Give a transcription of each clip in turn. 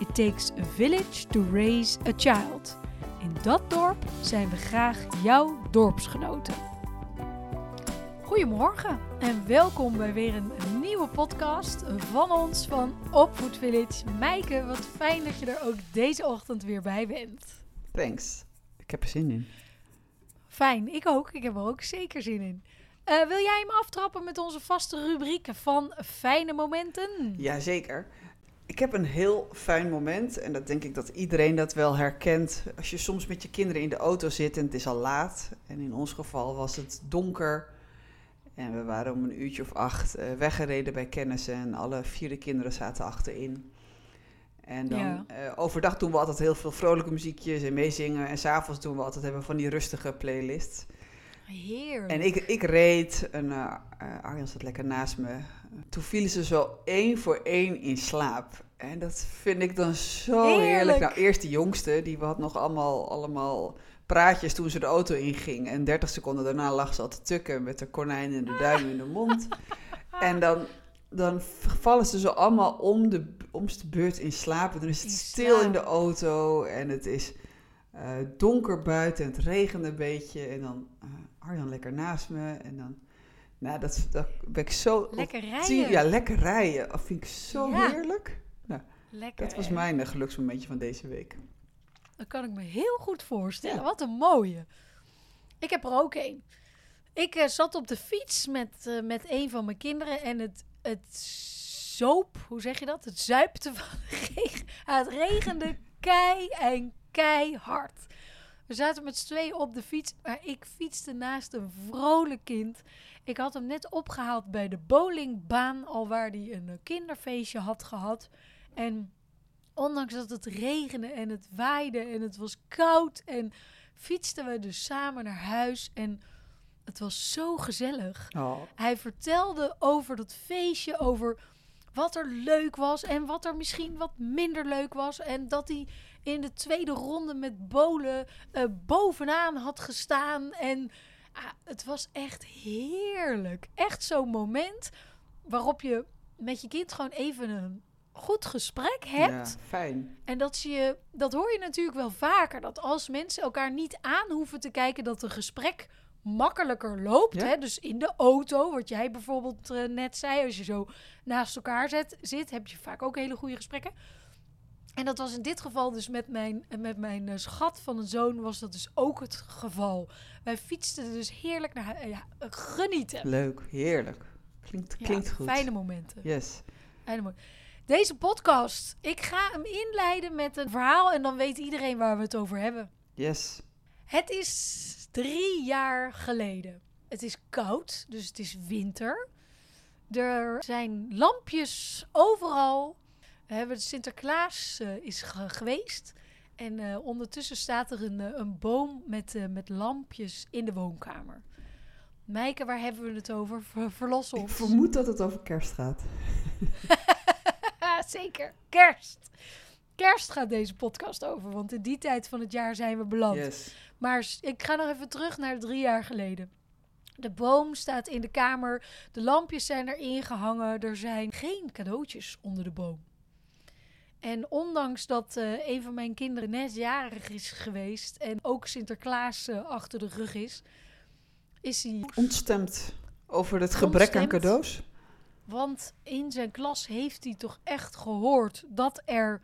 It takes a village to raise a child. In dat dorp zijn we graag jouw dorpsgenoten. Goedemorgen en welkom bij weer een nieuwe podcast van ons van Opvoed Village. Meike, wat fijn dat je er ook deze ochtend weer bij bent. Thanks. Ik heb er zin in. Fijn, ik ook. Ik heb er ook zeker zin in. Uh, wil jij hem aftrappen met onze vaste rubriek van fijne momenten? Jazeker. Ik heb een heel fijn moment en dat denk ik dat iedereen dat wel herkent. Als je soms met je kinderen in de auto zit en het is al laat. En in ons geval was het donker. En we waren om een uurtje of acht uh, weggereden bij kennissen en alle vier de kinderen zaten achterin. En dan ja. uh, overdag doen we altijd heel veel vrolijke muziekjes en meezingen. En s'avonds doen we altijd hebben van die rustige playlists. Heerlijk. En ik, ik reed en uh, Arjan zat lekker naast me. Toen vielen ze zo één voor één in slaap. En dat vind ik dan zo heerlijk. heerlijk. Nou, eerst de jongste, die had nog allemaal, allemaal praatjes toen ze de auto inging. En 30 seconden daarna lag ze al te tukken met de konijn en de duim in de mond. En dan, dan vallen ze zo allemaal om de, om de beurt in slaap. En dan is het stil in de auto en het is uh, donker buiten en het regent een beetje. En dan uh, Arjan lekker naast me en dan... Nou, dat, dat ben ik zo... Lekker rijden. Ja, lekker rijden. Dat vind ik zo Ja. heerlijk. Lekker. dat was mijn uh, geluksmomentje van deze week. Dat kan ik me heel goed voorstellen. Ja. Wat een mooie. Ik heb er ook een. Ik eh, zat op de fiets met, eh, met een van mijn kinderen en het, het zoop, hoe zeg je dat? Het zuipte van de regen. Het regende kei en keihard. We zaten met z'n tweeën op de fiets, maar ik fietste naast een vrolijk kind. Ik had hem net opgehaald bij de bowlingbaan, al waar hij een eh, kinderfeestje had gehad. En ondanks dat het regende en het waaide en het was koud en fietsten we dus samen naar huis en het was zo gezellig. Oh, Hij vertelde over dat feestje, over wat er leuk was en wat er misschien wat minder leuk was. En dat hij in de tweede ronde met bolen eh, bovenaan had gestaan. En ah, het was echt heerlijk. Echt zo'n moment waarop je met je kind gewoon even een goed gesprek hebt. ja, fijn. En dat, zie je, dat hoor je natuurlijk wel vaker. Dat als mensen elkaar niet aan hoeven te kijken, dat een gesprek makkelijker loopt. Ja. Hè? Dus in de auto, wat jij bijvoorbeeld eh, net zei, als je zo naast elkaar zet, zit, heb je vaak ook hele goede gesprekken. En dat was in dit geval dus met mijn, met mijn eh, schat van een zoon, was dat dus ook het geval. Wij fietsten dus heerlijk naar ja, eh, genieten. Leuk, heerlijk. Klinkt, Ja, klinkt goed. Fijne momenten. Yes. Fijne mo- Deze podcast, ik ga hem inleiden met een verhaal en dan weet iedereen waar we het over hebben. Yes. Het is drie jaar geleden. Het is koud, dus het is winter. Er zijn lampjes overal. We hebben Sinterklaas eh, is ge- geweest. En eh, ondertussen staat er een, eh, een boom met, met lampjes in de woonkamer. Mijke, waar hebben we het over? Ver- verlos Ik ons. vermoed dat het over kerst gaat. Zeker. Kerst. Kerst gaat deze podcast over, want in die tijd van het jaar zijn we beland. Yes. Maar ik ga nog even terug naar drie jaar geleden. De boom staat in de kamer, de lampjes zijn erin gehangen, er zijn geen cadeautjes onder de boom. En ondanks dat eh, een van mijn kinderen net jarig is geweest en ook Sinterklaas eh, achter de rug is, is hij Ontstemd over het gebrek aan cadeaus. Want in zijn klas heeft hij toch echt gehoord dat er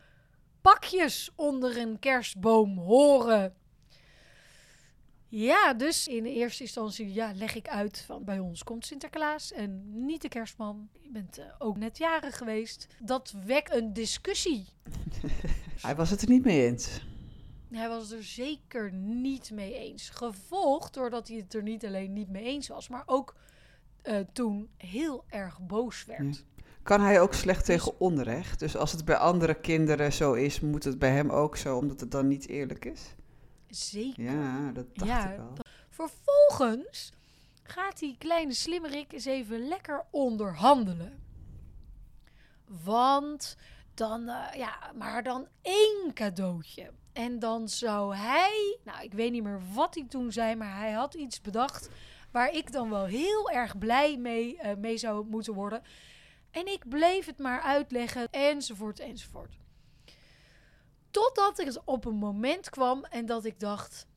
pakjes onder een kerstboom horen. Ja, dus in eerste instantie ja, leg ik uit van bij ons komt Sinterklaas en niet de kerstman. Je bent eh, ook net jarig geweest. Dat wekt een discussie. Hij was het er niet mee eens. Hij was het er zeker niet mee eens. Gevolgd doordat hij het er niet alleen niet mee eens was, maar ook eh, toen heel erg boos werd. Ja. kan hij ook slecht tegen onrecht. Dus als het bij andere kinderen zo is, moet het bij hem ook zo, omdat het dan niet eerlijk is. Zeker. Ja, dat dacht Ja, ik al. Vervolgens gaat die kleine slimmerik eens even lekker onderhandelen. Want dan, eh, ja, maar dan één cadeautje. En dan zou hij, nou ik weet niet meer wat hij toen zei, maar hij had iets bedacht waar ik dan wel heel erg blij mee, eh, mee zou moeten worden. En ik bleef het maar uitleggen, enzovoort, enzovoort. Totdat ik op een moment kwam en dat ik dacht: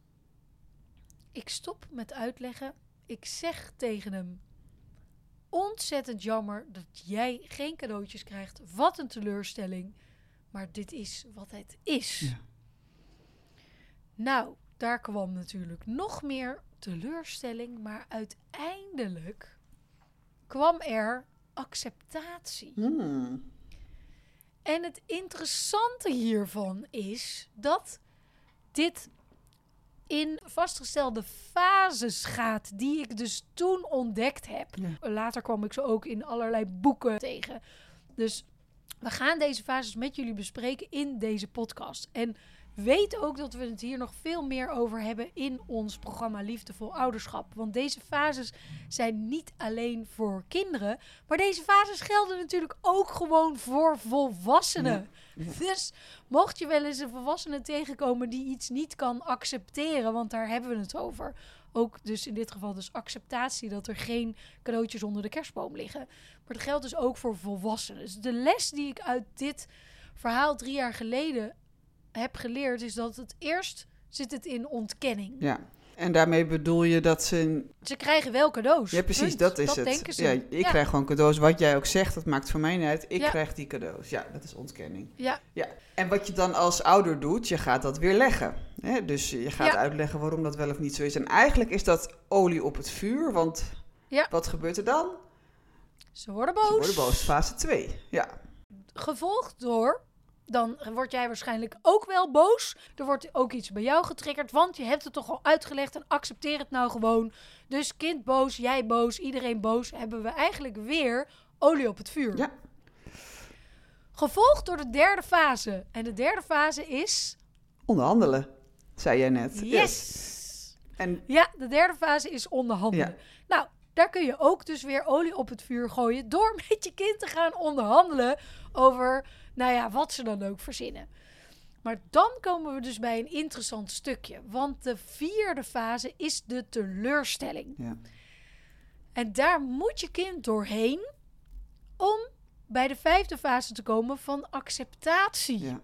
ik stop met uitleggen. Ik zeg tegen hem: ontzettend jammer dat jij geen cadeautjes krijgt. Wat een teleurstelling. Maar dit is wat het is. Ja. Nou, daar kwam natuurlijk nog meer teleurstelling. Maar uiteindelijk kwam er acceptatie. Hmm. En het interessante hiervan is dat dit in vastgestelde fases gaat die ik dus toen ontdekt heb. Ja. Later kwam ik ze ook in allerlei boeken tegen. Dus we gaan deze fases met jullie bespreken in deze podcast. En weet ook dat we het hier nog veel meer over hebben in ons programma Liefdevol Ouderschap. Want deze fases zijn niet alleen voor kinderen, maar deze fases gelden natuurlijk ook gewoon voor volwassenen. Dus mocht je wel eens een volwassene tegenkomen die iets niet kan accepteren, want daar hebben we het over. Ook dus in dit geval dus acceptatie dat er geen cadeautjes onder de kerstboom liggen. Maar dat geldt dus ook voor volwassenen. Dus de les die ik uit dit verhaal drie jaar geleden heb geleerd is dat het eerst zit het in ontkenning. Ja. En daarmee bedoel je dat ze... Ze krijgen wel cadeaus. Ja, precies, Punt. dat is het. denken ze. Ja, ik ja. krijg gewoon cadeaus. Wat jij ook zegt, dat maakt voor mij niet uit. Ik Ja. krijg die cadeaus. Ja, dat is ontkenning. Ja, En wat je dan als ouder doet, je gaat dat weer leggen. Hè? Dus je gaat Ja. uitleggen waarom dat wel of niet zo is. En eigenlijk is dat olie op het vuur, want Ja. wat gebeurt er dan? ze worden Ze boos. worden boos. Fase 2. Ja. Gevolgd door, dan word jij waarschijnlijk ook wel boos. Er wordt ook iets bij jou getriggerd, want je hebt het toch al uitgelegd en accepteer het nou gewoon. Dus kind boos, jij boos, iedereen boos, hebben we eigenlijk weer olie op het vuur. Ja. Gevolgd door de derde fase. En de derde fase is Onderhandelen, zei jij net. yes. En Ja, de derde fase is onderhandelen. Nou, daar kun je ook dus weer olie op het vuur gooien door met je kind te gaan onderhandelen over, nou ja, wat ze dan ook verzinnen. Maar dan komen we dus bij een interessant stukje, want de vierde fase is de teleurstelling. ja. En daar moet je kind doorheen om bij de vijfde fase te komen van acceptatie. Ja.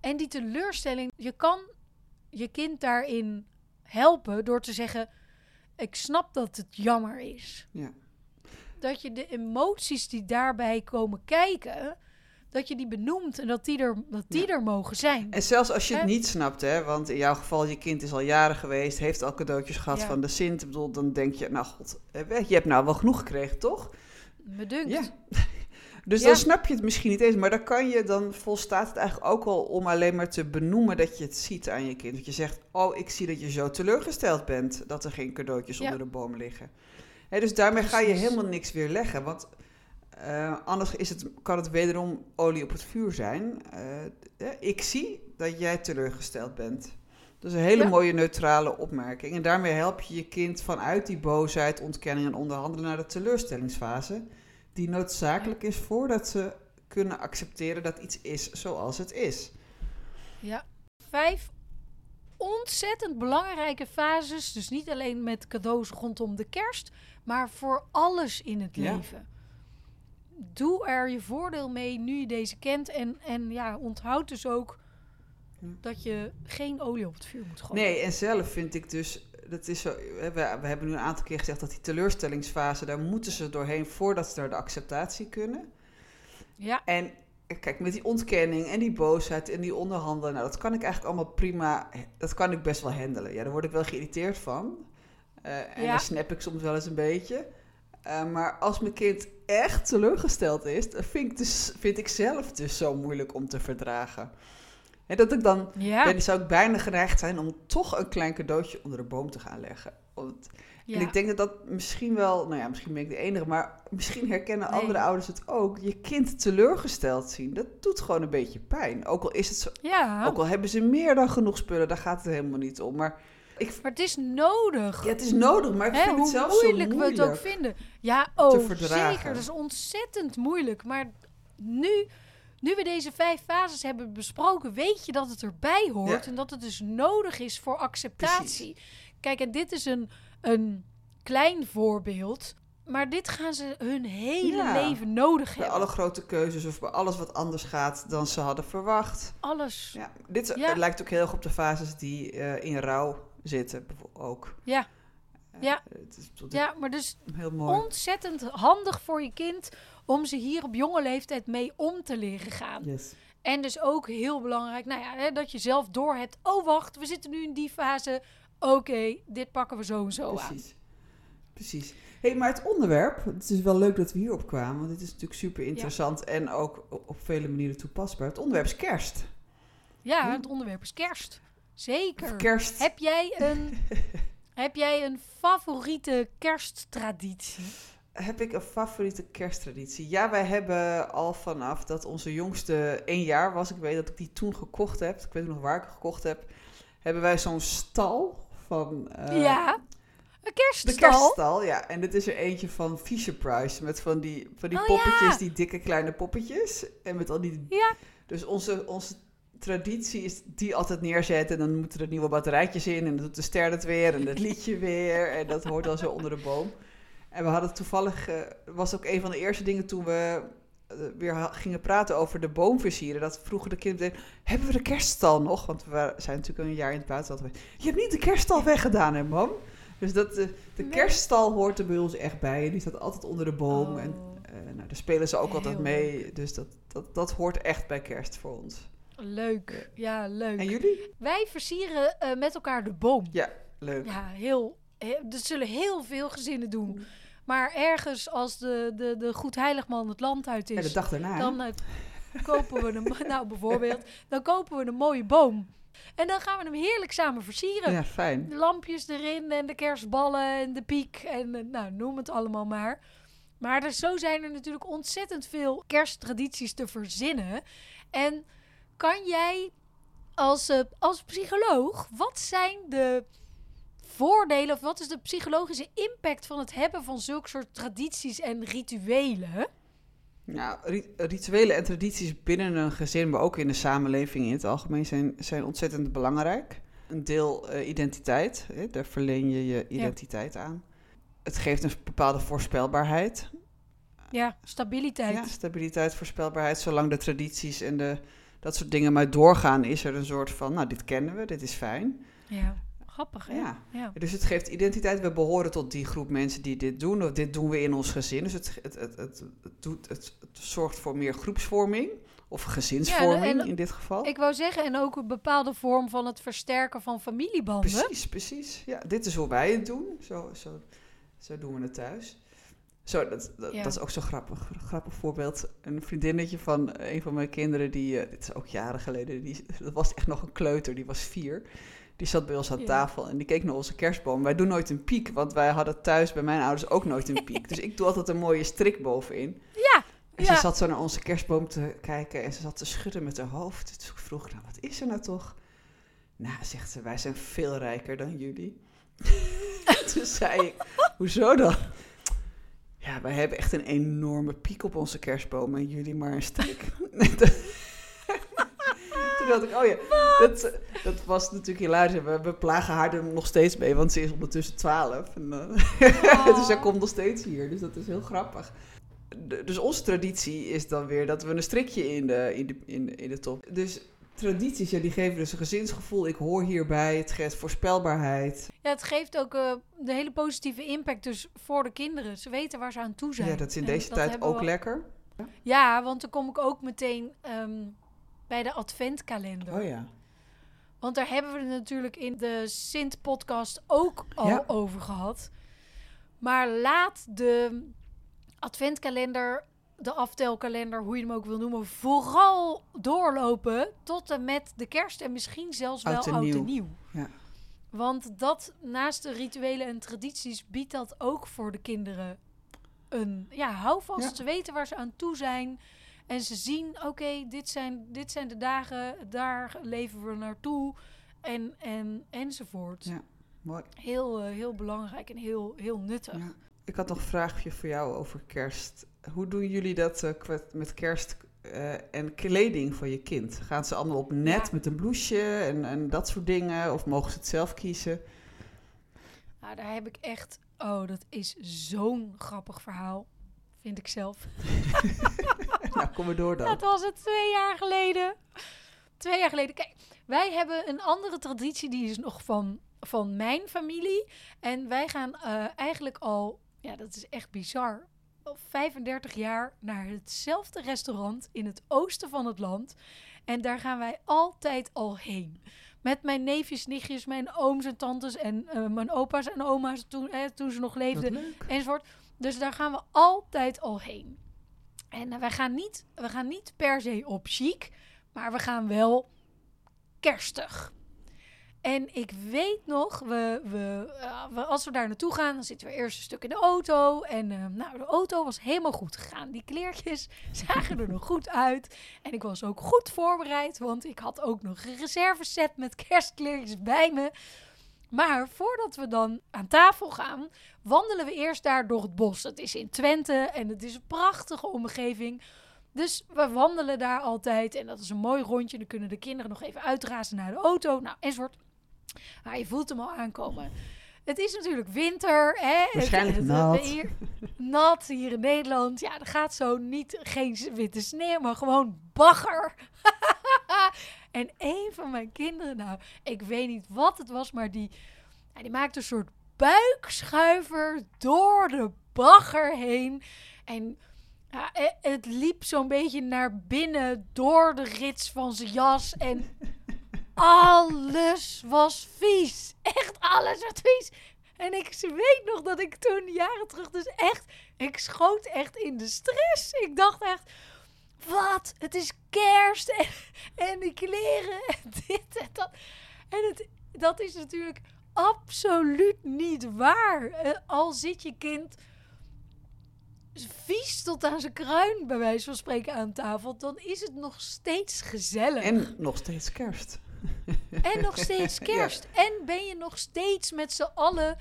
En die teleurstelling, je kan je kind daarin helpen door te zeggen: Ik snap dat het jammer is. Ja. Dat je de emoties die daarbij komen kijken, dat je die benoemt en dat die er, dat die Ja. er mogen zijn. En zelfs als je het niet snapt, hè, want in jouw geval, je kind is al jaren geweest, heeft al cadeautjes gehad Ja. van de Sint. Ik bedoel, dan denk je, nou god, je hebt nou wel genoeg gekregen, toch? Me dunkt. Ja. Dus Ja. dan snap je het misschien niet eens, maar dan kan je, dan volstaat het eigenlijk ook al om alleen maar te benoemen dat je het ziet aan je kind. Dat je zegt, oh, ik zie dat je zo teleurgesteld bent dat er geen cadeautjes Ja. onder de boom liggen. Hè, dus daarmee ga je helemaal niks weer leggen, want eh, anders is het, kan het wederom olie op het vuur zijn. Eh, ik zie dat jij teleurgesteld bent. Dat is een hele Ja. mooie neutrale opmerking. En daarmee help je je kind vanuit die boosheid, ontkenning en onderhandelen naar de teleurstellingsfase. Die noodzakelijk is voordat ze kunnen accepteren dat iets is zoals het is. Ja. Vijf ontzettend belangrijke fases. Dus niet alleen met cadeaus rondom de kerst, maar voor alles in het Ja. leven. Doe er je voordeel mee nu je deze kent. En, en ja, onthoud dus ook dat je geen olie op het vuur moet gooien. Nee, en zelf vind ik dus, dat is zo, we, we hebben nu een aantal keer gezegd dat die teleurstellingsfase, daar moeten ze doorheen voordat ze naar de acceptatie kunnen. Ja, En kijk, met die ontkenning en die boosheid en die onderhandelen, nou, dat kan ik eigenlijk allemaal prima, dat kan ik best wel handelen. Ja, daar word ik wel geïrriteerd van. Eh, en Ja. dan snap ik soms wel eens een beetje. Eh, maar als mijn kind echt teleurgesteld is, vind ik, dus, vind ik zelf dus zo moeilijk om te verdragen. En dat ik dan, ja. ben, zou ik bijna geneigd zijn om toch een klein cadeautje onder de boom te gaan leggen. Want- Ja. En ik denk dat dat misschien wel, nou ja, misschien ben ik de enige, maar misschien herkennen Nee. andere ouders het ook. Je kind teleurgesteld zien, dat doet gewoon een beetje pijn. Ook al is het zo, ja. ook al hebben ze meer dan genoeg spullen, daar gaat het helemaal niet om. Maar ik, maar het is nodig. ja, het is nodig, maar ik Hè, vind het hoe zelf moeilijk, zo we het ook vinden. Ja, oh, zeker. Dat is ontzettend moeilijk. Maar nu, nu we deze vijf fases hebben besproken, weet je dat het erbij hoort. Ja. En dat het dus nodig is voor acceptatie. Kijk, en dit is een, een klein voorbeeld. Maar dit gaan ze hun hele Ja. leven nodig Bij hebben. alle grote keuzes of bij alles wat anders gaat dan ze hadden verwacht. Alles. Ja, dit Ja. lijkt ook heel erg op de fases die eh, in rouw zitten, bijvoorbeeld ook. Ja. Eh, Ja. Het is tot Ja, maar dus heel mooi. ontzettend handig voor je kind om ze hier op jonge leeftijd mee om te leren gaan. Yes. En dus ook heel belangrijk, nou ja, hè, dat je zelf doorhebt. Oh, wacht, we zitten nu in die fase. Oké, dit pakken we zo en zo aan. Precies. Precies. hey, maar het onderwerp, het is wel leuk dat we hierop kwamen, want dit is natuurlijk super interessant en ook op vele manieren toepasbaar. Het onderwerp is kerst. Ja, het onderwerp is kerst. Zeker. Kerst. Heb jij een, heb jij een favoriete kersttraditie? Heb ik een favoriete kersttraditie? Ja, wij hebben al vanaf dat onze jongste één jaar was, ik weet dat ik die toen gekocht heb, ik weet nog waar ik gekocht heb, hebben wij zo'n stal van... eh, ja, een De kerststal. kerststal, ja. En dit is er eentje van Fisher Price. Met van die, van die Oh, poppetjes, ja. die dikke kleine poppetjes. En met al die... Ja. Dus onze, onze traditie is die altijd neerzetten. En dan moeten er nieuwe batterijtjes in. En dan doet de ster het weer. En het liedje weer. En dat hoort dan zo onder de boom. En we hadden toevallig... eh, was ook een van de eerste dingen toen we... eh, weer gingen praten over de boom versieren. Dat vroegen de kinderen... Hebben we de kerststal nog? Want we zijn natuurlijk een jaar in het buitenland. Je hebt niet de kerststal weggedaan, hè, mam? Dus dat, eh, de Nee. kerststal hoort er bij ons echt bij. En die staat altijd onder de boom. Oh. En eh, nou, daar spelen ze ook altijd mee. Dus dat, dat, dat hoort echt bij kerst voor ons. Leuk. Ja, leuk. En jullie? Wij versieren met elkaar de boom. Leuk. Ja, heel. he- Dat zullen heel veel gezinnen doen. Maar ergens als de, de, de Goedheiligman het land uit En is, de dag daarna. dan eh, kopen we een, nou bijvoorbeeld, dan kopen we een mooie boom. En dan gaan we hem heerlijk samen versieren. Ja, fijn. De lampjes erin en de kerstballen en de piek en eh, nou, noem het allemaal maar. Maar er, zo zijn er natuurlijk ontzettend veel kersttradities te verzinnen. En kan jij als, eh, als psycholoog, wat zijn de voordelen of wat is de psychologische impact van het hebben van zulke soort tradities en rituelen? Nou, ri- rituelen en tradities binnen een gezin, maar ook in de samenleving in het algemeen, zijn, zijn ontzettend belangrijk. Een deel eh, identiteit, hè, daar verleen je je identiteit aan. Het geeft een bepaalde voorspelbaarheid. Ja, stabiliteit. Ja, stabiliteit, voorspelbaarheid. Zolang de tradities en de, dat soort dingen maar doorgaan, is er een soort van, nou, dit kennen we, dit is fijn. Ja, grappig hè? Ja. ja. Dus het geeft identiteit. We behoren tot die groep mensen die dit doen. Of dit doen we in ons gezin. Dus het, het, het, het, doet, het, het zorgt voor meer groepsvorming. Of gezinsvorming Ja, en- in dit geval. Ik wou zeggen, en ook een bepaalde vorm van het versterken van familiebanden. Precies, precies. Ja, dit is hoe wij het doen. Zo, zo, zo doen we het thuis. Zo, dat, dat, Ja. dat is ook zo'n grappig, grappig voorbeeld. Een vriendinnetje van een van mijn kinderen, die, eh, dit is ook jaren geleden, die, dat was echt nog een kleuter, die was vier. Die zat bij ons aan tafel en die keek naar onze kerstboom. Wij doen nooit een piek, want wij hadden thuis bij mijn ouders ook nooit een piek. dus ik doe altijd een mooie strik bovenin. Ja, En ze zat zo naar onze kerstboom te kijken en ze zat te schudden met haar hoofd. Vroeg ik, nou, wat is er nou toch? Nou, zegt ze, wij zijn veel rijker dan jullie. Toen zei ik, hoezo dan? Ja, wij hebben echt een enorme piek op onze kerstboom en jullie maar een strik. Toen dacht ik, oh ja, dat, dat was natuurlijk hilarisch. We, we plagen haar er nog steeds mee, want ze is ondertussen 12. En, eh, dus zij komt nog steeds hier, dus dat is heel grappig. De- dus onze traditie is dan weer dat we een strikje in de, in de, in in de top. Dus tradities, ja, die geven dus een gezinsgevoel. Ik hoor hierbij, het geeft voorspelbaarheid. Ja, het geeft ook eh, de hele positieve impact dus voor de kinderen. Ze weten waar ze aan toe zijn. Ja, dat is in deze tijd ook we- lekker. Ja, want dan kom ik ook meteen ehm, bij de adventkalender. Oh ja. Want daar hebben we het natuurlijk in de Sint-podcast ook al Ja. over gehad. Maar laat de adventkalender, de aftelkalender, hoe je hem ook wil noemen, vooral doorlopen tot en met de kerst en misschien zelfs wel Oud en oud en nieuw. nieuw. Ja. Want dat naast de rituelen en tradities biedt dat ook voor de kinderen een ja, houvast. Ja. Ze weten waar ze aan toe zijn. En ze zien, oké, dit, zijn, dit zijn de dagen, daar leven we naartoe. En, en, enzovoort. Ja. Mooi. Heel, eh, heel belangrijk en heel, heel nuttig. Ja. Ik had nog een vraagje voor jou over kerst. Hoe doen jullie dat eh, met kerst eh, en kleding voor je kind? Gaan ze allemaal op net Ja. met een blouseje en, en dat soort dingen? Of mogen ze het zelf kiezen? Nou, daar heb ik echt... Oh, dat is zo'n grappig verhaal. Vind ik zelf. nou, kom maar door dan. Dat was het twee jaar geleden. Twee jaar geleden. Kijk, wij hebben een andere traditie. Die is nog van, van mijn familie. En wij gaan eh, eigenlijk al... Ja, dat is echt bizar. Al 35 jaar naar hetzelfde restaurant in het oosten van het land. En daar gaan wij altijd al heen. Met mijn neefjes, nichtjes, mijn ooms en tantes en eh, mijn opa's en oma's toen, eh, toen ze nog leefden enzovoort. Dus daar gaan we altijd al heen. En eh, wij gaan niet, we gaan niet per se op chic, maar we gaan wel kerstig. En ik weet nog, we, we, eh, als we daar naartoe gaan, dan zitten we eerst een stuk in de auto. En eh, nou, de auto was helemaal goed gegaan. Die kleertjes zagen er nog goed uit. En ik was ook goed voorbereid, want ik had ook nog een reserveset met kerstkleertjes bij me. Maar voordat we dan aan tafel gaan, wandelen we eerst daar door het bos. Het is in Twente en het is een prachtige omgeving. Dus we wandelen daar altijd en dat is een mooi rondje. Dan kunnen de kinderen nog even uitrazen naar de auto. Nou, enzovoort. Maar je voelt hem al aankomen. Het is natuurlijk winter. Hè? Het- Waarschijnlijk het- nat. Hier, nat hier in Nederland. Ja, er gaat zo niet geen witte sneeuw, maar gewoon bagger. en een van mijn kinderen, nou, ik weet niet wat het was, maar die, die maakte een soort buikschuiver door de bagger heen. En ja, e- het liep zo'n beetje naar binnen door de rits van zijn jas. En alles was vies. Echt alles was vies. En ik weet nog dat ik toen jaren terug dus echt... Ik schoot echt in de stress. Ik dacht echt... Wat? Het is kerst en, en die kleren en dit en dat. En het, dat is natuurlijk absoluut niet waar. Eh, al zit je kind vies tot aan zijn kruin, bij wijze van spreken, aan tafel, dan is het nog steeds gezellig. En nog steeds kerst. En nog steeds kerst. En ben je nog steeds met z'n allen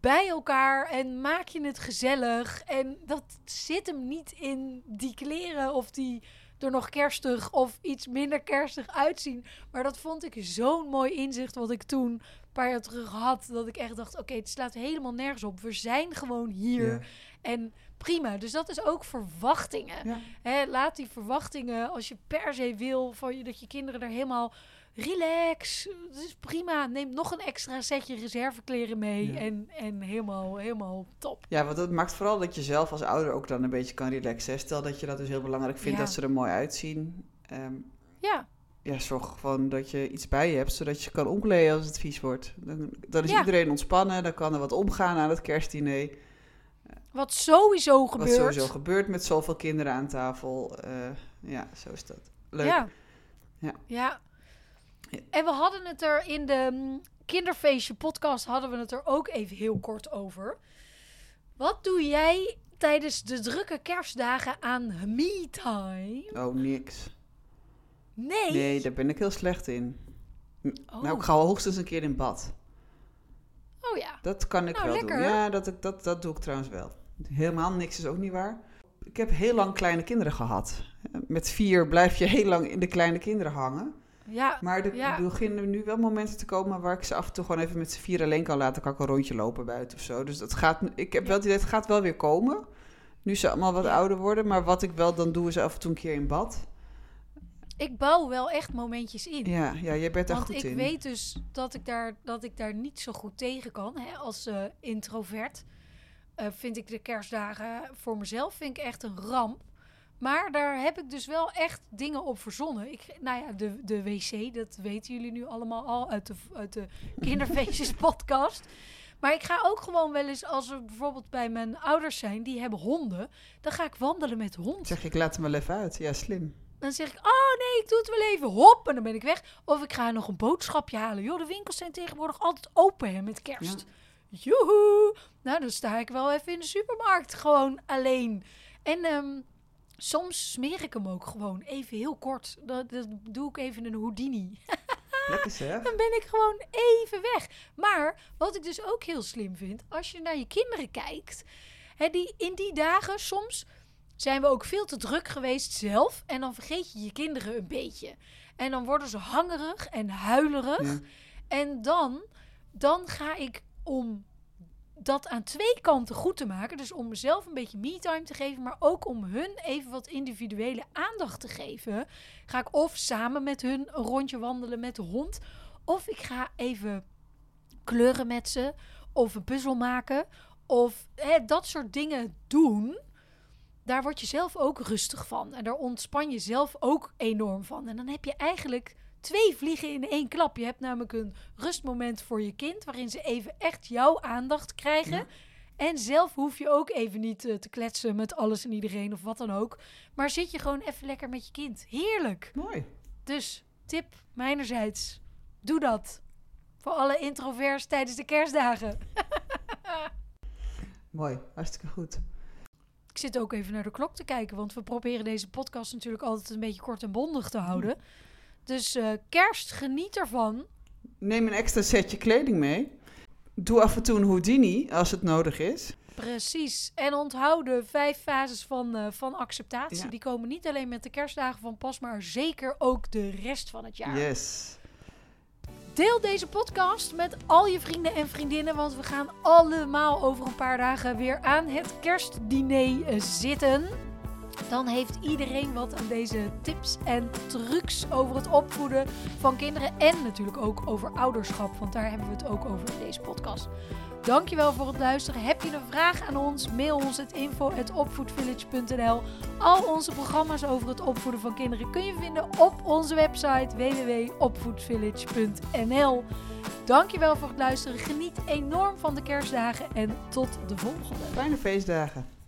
bij elkaar en maak je het gezellig. En dat zit hem niet in die kleren of die er nog kerstig of iets minder kerstig uitzien. Maar dat vond ik zo'n mooi inzicht wat ik toen een paar jaar terug had. Dat ik echt dacht, oké, het slaat helemaal nergens op. We zijn gewoon hier. En prima. Dus dat is ook verwachtingen. Ja. Hè, laat die verwachtingen, als je per se wil van je, dat je kinderen er helemaal relax. Dat is prima. Neem nog een extra setje reservekleren mee. Ja. En, en helemaal, helemaal top. Ja, want dat maakt vooral dat je zelf als ouder ook dan een beetje kan relaxen. Stel dat je dat dus heel belangrijk vindt, Ja. dat ze er mooi uitzien. Ehm, Ja, ja, zorg gewoon dat je iets bij je hebt, zodat je kan omkleden als het vies wordt. Dan, dan is Ja. iedereen ontspannen, dan kan er wat omgaan aan het kerstdiner. wat sowieso Wat gebeurt. sowieso gebeurt met zoveel kinderen aan tafel. Eh, ja, zo is dat. Leuk. Ja. Ja. ja. En we hadden het er in de mm, kinderfeestje podcast hadden we het er ook even heel kort over. Wat doe jij tijdens de drukke kerstdagen aan me-time? Oh, niks. Nee. Nee, daar ben ik heel slecht in. Oh. Nou, ik ga hoogstens een keer in bad. Oh ja. Dat kan ik Nou, wel lekker. doen. Ja, dat, dat, dat doe ik trouwens wel. Helemaal niks is ook niet waar. Ik heb heel lang kleine kinderen gehad. Met vier blijf je heel lang in de kleine kinderen hangen. Ja. Maar er Ja. beginnen nu wel momenten te komen waar ik ze af en toe gewoon even met z'n vier alleen kan laten. Kan ik een rondje lopen buiten of zo. Dus dat gaat, ik heb wel het idee, het gaat wel weer komen. Nu ze allemaal wat ouder worden. Maar wat ik wel dan doe, is af en toe een keer in bad. Ik bouw wel echt momentjes in. Ja, ja jij bent daar Want goed ik in. weet dus dat ik daar, dat ik daar niet zo goed tegen kan. Hè? Als eh, introvert eh, vind ik de kerstdagen voor mezelf vind ik echt een ramp. Maar daar heb ik dus wel echt dingen op verzonnen. Ik, nou ja, de, de wc, dat weten jullie nu allemaal al uit de, uit de kinderfeestjes podcast. Maar ik ga ook gewoon wel eens, als we bijvoorbeeld bij mijn ouders zijn, die hebben honden. Dan ga ik wandelen met hond. Zeg ik, laat hem wel even uit. Ja, slim. Dan zeg ik, oh nee, ik doe het wel even. Hop, en dan ben ik weg. Of ik ga nog een boodschapje halen. Joh, de winkels zijn tegenwoordig altijd open hè, met kerst. Joehoe! Nou, dan sta ik wel even in de supermarkt. Gewoon alleen. En ehm, soms smeer ik hem ook gewoon even heel kort. Dat, dat doe ik even een Houdini. Lekker zeg. Dan ben ik gewoon even weg. Maar wat ik dus ook heel slim vind, als je naar je kinderen kijkt, hè, die, in die dagen soms zijn we ook veel te druk geweest zelf. En dan vergeet je je kinderen een beetje. En dan worden ze hangerig en huilerig. Ja. En dan, dan ga ik om dat aan twee kanten goed te maken. Dus om mezelf een beetje me-time te geven, maar ook om hun even wat individuele aandacht te geven. Ga ik of samen met hun een rondje wandelen met de hond. Of ik ga even kleuren met ze. Of een puzzel maken. Of hè, dat soort dingen doen. Daar word je zelf ook rustig van. En daar ontspan je zelf ook enorm van. En dan heb je eigenlijk twee vliegen in één klap. Je hebt namelijk een rustmoment voor je kind, waarin ze even echt jouw aandacht krijgen. Ja. En zelf hoef je ook even niet eh, te kletsen met alles en iedereen of wat dan ook. Maar zit je gewoon even lekker met je kind. Heerlijk. Mooi. Dus tip mijnerzijds. Doe dat. Voor alle introverts tijdens de kerstdagen. Mooi. Hartstikke goed. Ik zit ook even naar de klok te kijken, want we proberen deze podcast natuurlijk altijd een beetje kort en bondig te houden. Dus eh, kerst, geniet ervan. Neem een extra setje kleding mee. Doe af en toe een Houdini als het nodig is. Precies. En onthoud de vijf fases van, eh, van acceptatie. Ja. Die komen niet alleen met de kerstdagen van pas, maar zeker ook de rest van het jaar. Yes. Deel deze podcast met al je vrienden en vriendinnen, want we gaan allemaal over een paar dagen weer aan het kerstdiner eh, zitten. Dan heeft iedereen wat aan deze tips en trucs over het opvoeden van kinderen en natuurlijk ook over ouderschap, want daar hebben we het ook over in deze podcast. Dankjewel voor het luisteren. Heb je een vraag aan ons? Mail ons het info@opvoedvillage.nl. Al onze programma's over het opvoeden van kinderen kun je vinden op onze website www.opvoedvillage.nl. Dankjewel voor het luisteren. Geniet enorm van de kerstdagen en tot de volgende. Fijne feestdagen.